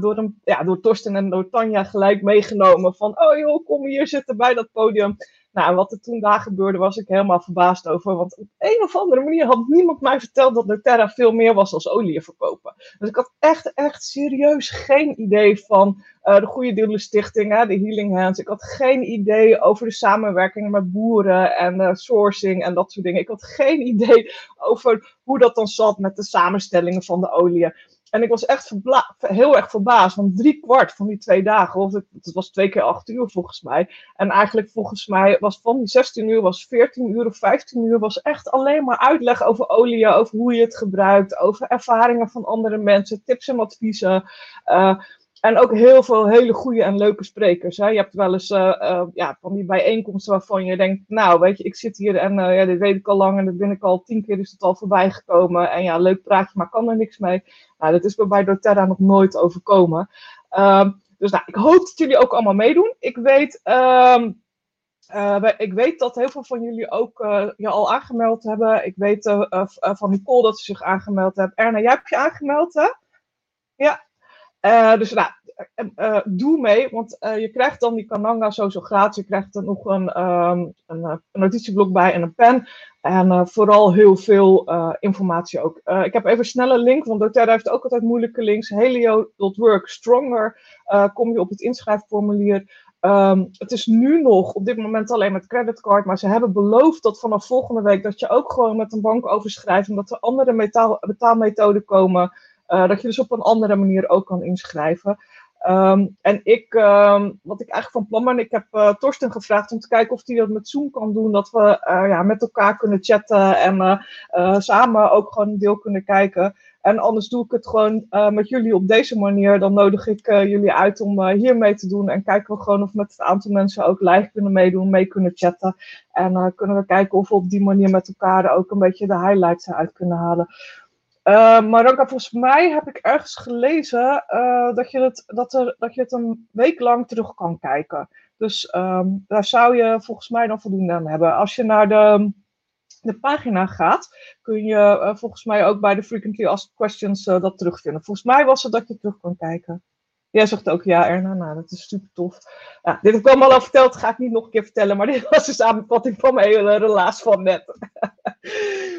door, een, ja, door Torsten en door Tanja gelijk meegenomen van oh joh, kom hier zitten bij dat podium. Nou, wat er toen daar gebeurde, was ik helemaal verbaasd over. Want op een of andere manier had niemand mij verteld dat doTERRA veel meer was als olie verkopen. Dus ik had echt, echt serieus geen idee van uh, de Goede Doelen Stichting, hè, de Healing Hands. Ik had geen idee over de samenwerking met boeren en uh, sourcing en dat soort dingen. Ik had geen idee over hoe dat dan zat met de samenstellingen van de olie. En ik was echt heel erg verbaasd, want drie kwart van die twee dagen, of het, het, was twee keer acht uur volgens mij. En eigenlijk volgens mij was van die 16 uur, was 14 uur of 15 uur, was echt alleen maar uitleg over olie, over hoe je het gebruikt, over ervaringen van andere mensen, tips en adviezen. Uh, en ook heel veel hele goede en leuke sprekers. Hè. Je hebt wel eens uh, uh, ja, van die bijeenkomsten waarvan je denkt, nou weet je, ik zit hier en uh, ja, dit weet ik al lang en dat ben ik al tien keer is het al voorbij gekomen. En ja, leuk praatje, maar kan er niks mee. Nou, dat is me bij doTERRA nog nooit overkomen. Ehm, dus nou, ik hoop dat jullie ook allemaal meedoen. Ik weet, um, ik weet dat heel veel van jullie ook je al aangemeld hebben. Ik weet van Nicole dat ze zich aangemeld heeft. Erna, jij hebt je aangemeld, hè? Ja, uh, dus nou, uh, doe mee, want je krijgt dan die Kananga sowieso gratis. Je krijgt er nog een, um, een, notitieblok bij en een pen. En vooral heel veel informatie ook. ik heb even een snelle link, want doTERRA heeft ook altijd moeilijke links. Helio.work stronger. kom je op het inschrijfformulier. Um, het is nu nog op dit moment alleen met creditcard, maar ze hebben beloofd dat vanaf volgende week dat je ook gewoon met een bank overschrijft en dat er andere betaalmethoden komen. Uh, dat je dus op een andere manier ook kan inschrijven. Um, en ik, um, wat ik eigenlijk van plan ben, ik heb uh, Torsten gevraagd om te kijken of hij dat met Zoom kan doen. Dat we uh, ja, met elkaar kunnen chatten en samen ook gewoon deel kunnen kijken. En anders doe ik het gewoon met jullie op deze manier. Dan nodig ik jullie uit om hier mee te doen. En kijken we gewoon of met het aantal mensen ook live kunnen meedoen, mee kunnen chatten. En kunnen we kijken of we op die manier met elkaar ook een beetje de highlights eruit kunnen halen. Uh, Maranka, volgens mij heb ik ergens gelezen uh, dat, je het, dat, er, dat je het een week lang terug kan kijken. Dus um, daar zou je volgens mij dan voldoende aan hebben. Als je naar de, de pagina gaat, kun je uh, volgens mij ook bij de Frequently Asked Questions dat terugvinden. Volgens mij was het dat je terug kan kijken. Jij zegt ook ja, Erna. Nou, dat is super tof. Ja, dit heb ik allemaal al verteld, ga ik niet nog een keer vertellen. Maar dit was de samenvatting van mijn hele relaas van net.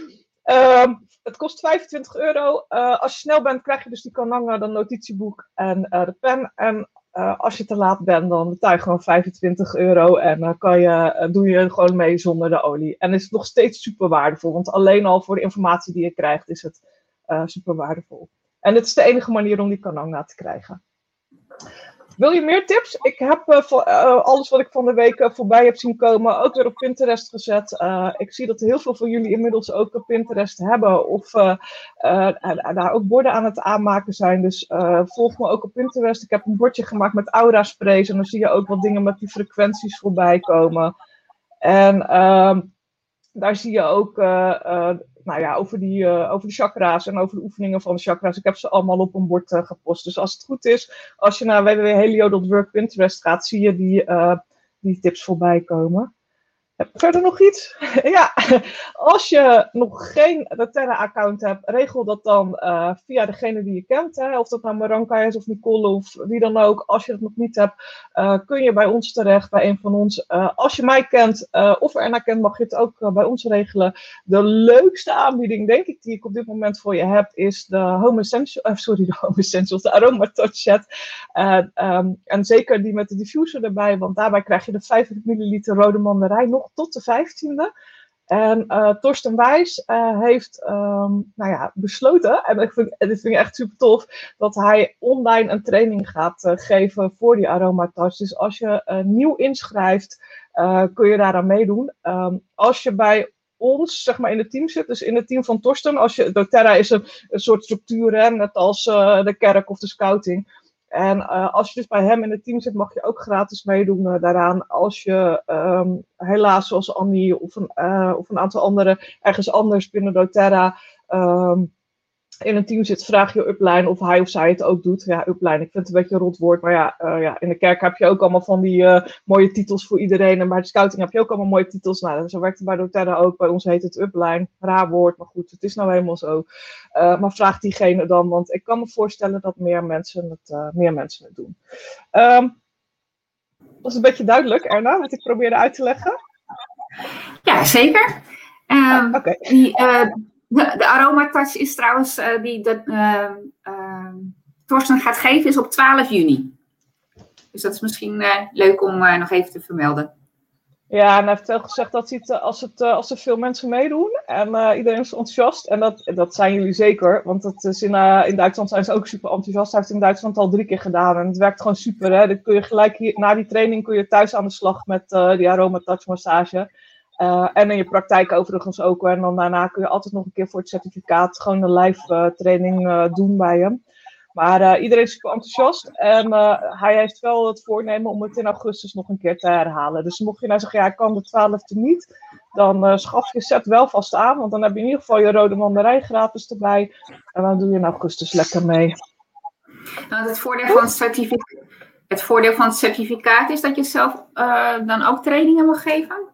um, Het kost 25 euro. Uh, als je snel bent, krijg je dus die Kananga, dan notitieboek en uh, de pen. En uh, als je te laat bent, dan betaal je gewoon 25 euro. En dan kan je, doe je gewoon mee zonder de olie. En is nog steeds super waardevol. Want alleen al voor de informatie die je krijgt, is het super waardevol. En het is de enige manier om die Kananga te krijgen. Wil je meer tips? Ik heb voor, uh, alles wat ik van de week uh, voorbij heb zien komen ook weer op Pinterest gezet. ik zie dat heel veel van jullie inmiddels ook op Pinterest hebben of daar ook borden aan het aanmaken zijn. Dus volg me ook op Pinterest. Ik heb een bordje gemaakt met aura sprays en dan zie je ook wat dingen met die frequenties voorbij komen. En ehm, daar zie je ook nou ja, over, die, uh, over de chakra's en over de oefeningen van de chakra's. Ik heb ze allemaal op een bord uh, gepost. Dus als het goed is, als je naar www.helio.work Pinterest gaat, zie je die, uh, die tips voorbij komen. Verder nog iets? ja, als je nog geen Terra-account hebt, regel dat dan uh, via degene die je kent. Hè? Of dat nou Maranka is of Nicole of wie dan ook. Als je het nog niet hebt, uh, kun je bij ons terecht, bij een van ons. Uh, als je mij kent of Erna kent, mag je het ook bij ons regelen. De leukste aanbieding, denk ik, die ik op dit moment voor je heb, is de Home Essentials, sorry, de Home Essentials, de Aroma Touch Set. Um, en zeker die met de diffuser erbij, want daarbij krijg je de 500 milliliter rode mandarijn nog tot de 15e. En uh, Torsten Wijs uh, heeft um, nou ja, besloten, en ik vind, dit vind ik echt super tof, dat hij online een training gaat uh, geven voor die aromatouch. Dus als je nieuw inschrijft, kun je daaraan meedoen. Um, als je bij ons, zeg maar, in het team zit, dus in het team van Torsten, als je, doTERRA is een, een soort structuur, hè, net als de kerk of de scouting. En uh, als je dus bij hem in het team zit, mag je ook gratis meedoen uh, daaraan. Als je um, helaas, zoals Annie of een, uh, of een aantal anderen, ergens anders binnen doTERRA um, in een team zit, vraag je upline of hij of zij het ook doet. Ja, upline, ik vind het een beetje een rot woord, maar ja, uh, ja in de kerk heb je ook allemaal van die uh, mooie titels voor iedereen. En bij de scouting heb je ook allemaal mooie titels. Nou, zo werkt het bij doTERRA ook. Bij ons heet het upline. Raar woord, maar goed, het is nou helemaal zo. Uh, maar vraag diegene dan, want ik kan me voorstellen dat meer mensen het, meer mensen het doen. Um, was een beetje duidelijk, Erna, wat ik probeerde uit te leggen? Ja, zeker. Um, okay. die, uh, de, de aromatouch is trouwens, uh, die dat, uh, Torsten gaat geven, is op 12 juni. Dus dat is misschien leuk om nog even te vermelden. Ja, en hij heeft wel gezegd dat als, het, als er veel mensen meedoen en iedereen is enthousiast, en dat, dat zijn jullie zeker, want dat is in, Duitsland zijn ze ook super enthousiast. Hij heeft het in Duitsland al drie keer gedaan en het werkt gewoon super. Hè? Dan kun je gelijk hier, na die training kun je thuis aan de slag met die aromatouch massage. Uh, en in je praktijk overigens ook. En dan daarna kun je altijd nog een keer voor het certificaat gewoon een live uh, training uh, doen bij hem. Maar iedereen is super enthousiast. En hij heeft wel het voornemen om het in augustus nog een keer te herhalen. Dus mocht je nou zeggen, ja, ik kan de 12e niet. Dan schaf je set wel vast aan. Want dan heb je in ieder geval je rode mandarijn gratis erbij. En dan doe je in augustus lekker mee. Nou, het, voordeel van het, certificaat, het voordeel van het certificaat is dat je zelf dan ook trainingen mag geven?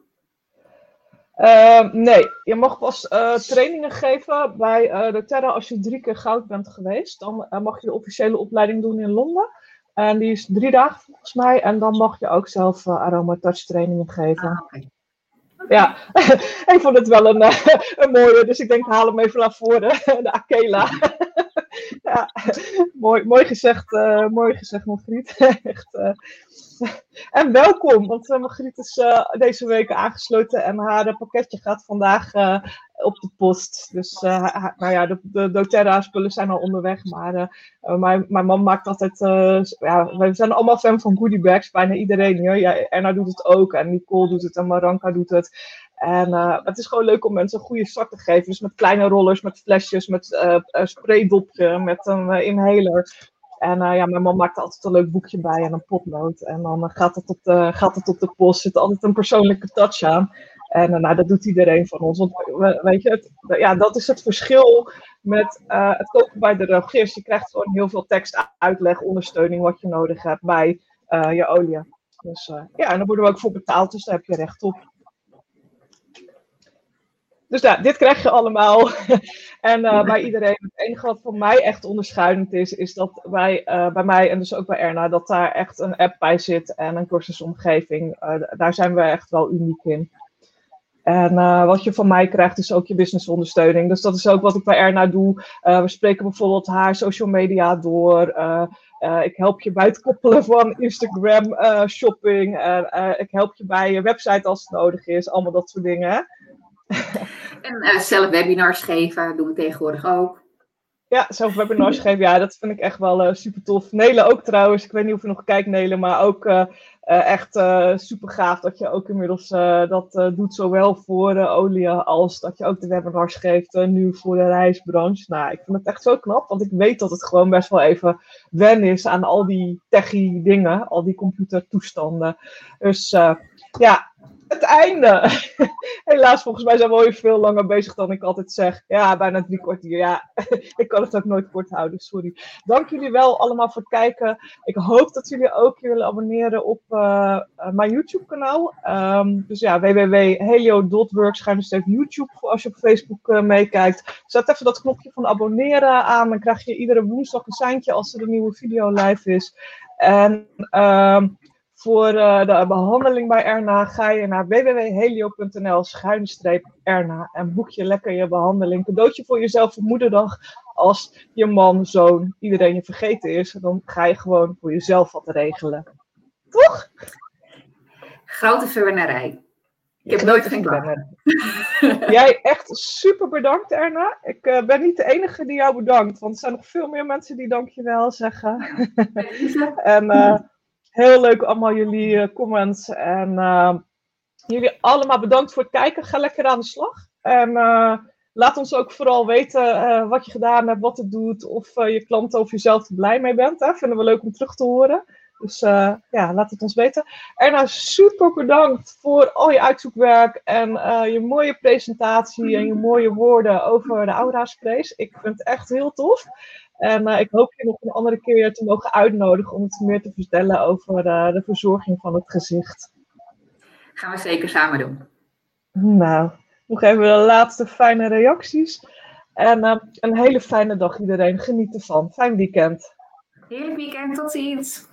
Uh, nee, je mag pas uh, trainingen geven bij uh, de Terra als je drie keer goud bent geweest. Dan uh, mag je de officiële opleiding doen in Londen. En die is drie dagen volgens mij. En dan mag je ook zelf aroma touch trainingen geven. Ah, okay. Ja, ik vond het wel een, een mooie. Dus ik denk, haal hem even naar voren. De Akela. Ja, mooi, mooi gezegd, mooi gezegd, Margriet. Echt en welkom, want uh, Margriet is uh, deze week aangesloten en haar pakketje gaat vandaag uh, op de post. Dus nou ja, de, de doTERRA spullen zijn al onderweg, maar mijn, man maakt altijd, ja, we zijn allemaal fan van goodiebags, bijna iedereen hier. Ja, Erna doet het ook en Nicole doet het en Maranka doet het. En het is gewoon leuk om mensen een goede start te geven. Dus met kleine rollers, met flesjes, met spraydopje, met een inhaler. En uh, ja, mijn man maakt altijd een leuk boekje bij en een potlood. En dan uh, gaat, het op de, gaat het op de post. Zit altijd een persoonlijke touch aan. En nou, dat doet iedereen van ons. Want weet je, ja, dat is het verschil met het kopen bij de drogist. Je krijgt gewoon heel veel tekst, uitleg, ondersteuning wat je nodig hebt bij je olie. Dus ja, en daar worden we ook voor betaald, dus daar heb je recht op. Dus ja, dit krijg je allemaal. en uh, bij iedereen. Het enige wat voor mij echt onderscheidend is, is dat wij, uh, bij mij en dus ook bij Erna, dat daar echt een app bij zit en een cursusomgeving. Uh, daar zijn we echt wel uniek in. En wat je van mij krijgt, is ook je businessondersteuning. Dus dat is ook wat ik bij Erna doe. we spreken bijvoorbeeld haar social media door. ik help je bij het koppelen van Instagram shopping. ik help je bij je website als het nodig is. Allemaal dat soort dingen. en uh, zelf webinars geven doen we tegenwoordig ook. Ja, zelf webinars geven, ja, dat vind ik echt wel uh, super tof. Nelen ook trouwens, ik weet niet of je nog kijkt Nelen, maar ook uh, echt super gaaf dat je ook inmiddels dat doet, zowel voor de olie als dat je ook de webinars geeft nu voor de reisbranche. Nou, ik vind het echt zo knap, want ik weet dat het gewoon best wel even wennen is aan al die techie dingen, al die computertoestanden. Dus ja, het einde. Helaas, volgens mij zijn we al veel langer bezig dan ik altijd zeg. Ja, bijna drie kwartier. Ja, ik kan het ook nooit kort houden, sorry. Dank jullie wel allemaal voor het kijken. Ik hoop dat jullie ook willen abonneren op uh, mijn YouTube-kanaal. Um, dus ja, even YouTube als je op Facebook uh, meekijkt. Zet even dat knopje van abonneren aan. Dan krijg je iedere woensdag een seintje als er een nieuwe video live is. En... Um, voor uh, de behandeling bij Erna ga je naar www.helio.nl schuinstreep Erna en boek je lekker je behandeling. Cadeautje voor jezelf voor moederdag. Als je man, zoon, iedereen je vergeten is, dan ga je gewoon voor jezelf wat regelen. Toch? Grote verwennerij. Ik heb nooit gedaan. Jij echt super bedankt, Erna. Ik uh, ben niet de enige die jou bedankt, want er zijn nog veel meer mensen die dankjewel zeggen. en uh, Heel leuk allemaal jullie uh, comments. En uh, jullie allemaal bedankt voor het kijken. Ga lekker aan de slag. En uh, laat ons ook vooral weten wat je gedaan hebt, wat het doet. Of je klanten of jezelf er blij mee bent. Hè? Vinden we leuk om terug te horen. Dus ja, laat het ons weten. Erna, super bedankt voor al je uitzoekwerk en je mooie presentatie en je mooie woorden over de Aura Sprays. Ik vind het echt heel tof. En uh, ik hoop je nog een andere keer te mogen uitnodigen om iets meer te vertellen over uh, de verzorging van het gezicht. Gaan we zeker samen doen. Nou, nog even de laatste fijne reacties. En uh, een hele fijne dag iedereen. Geniet ervan. Fijn weekend. Heerlijk weekend. Tot ziens.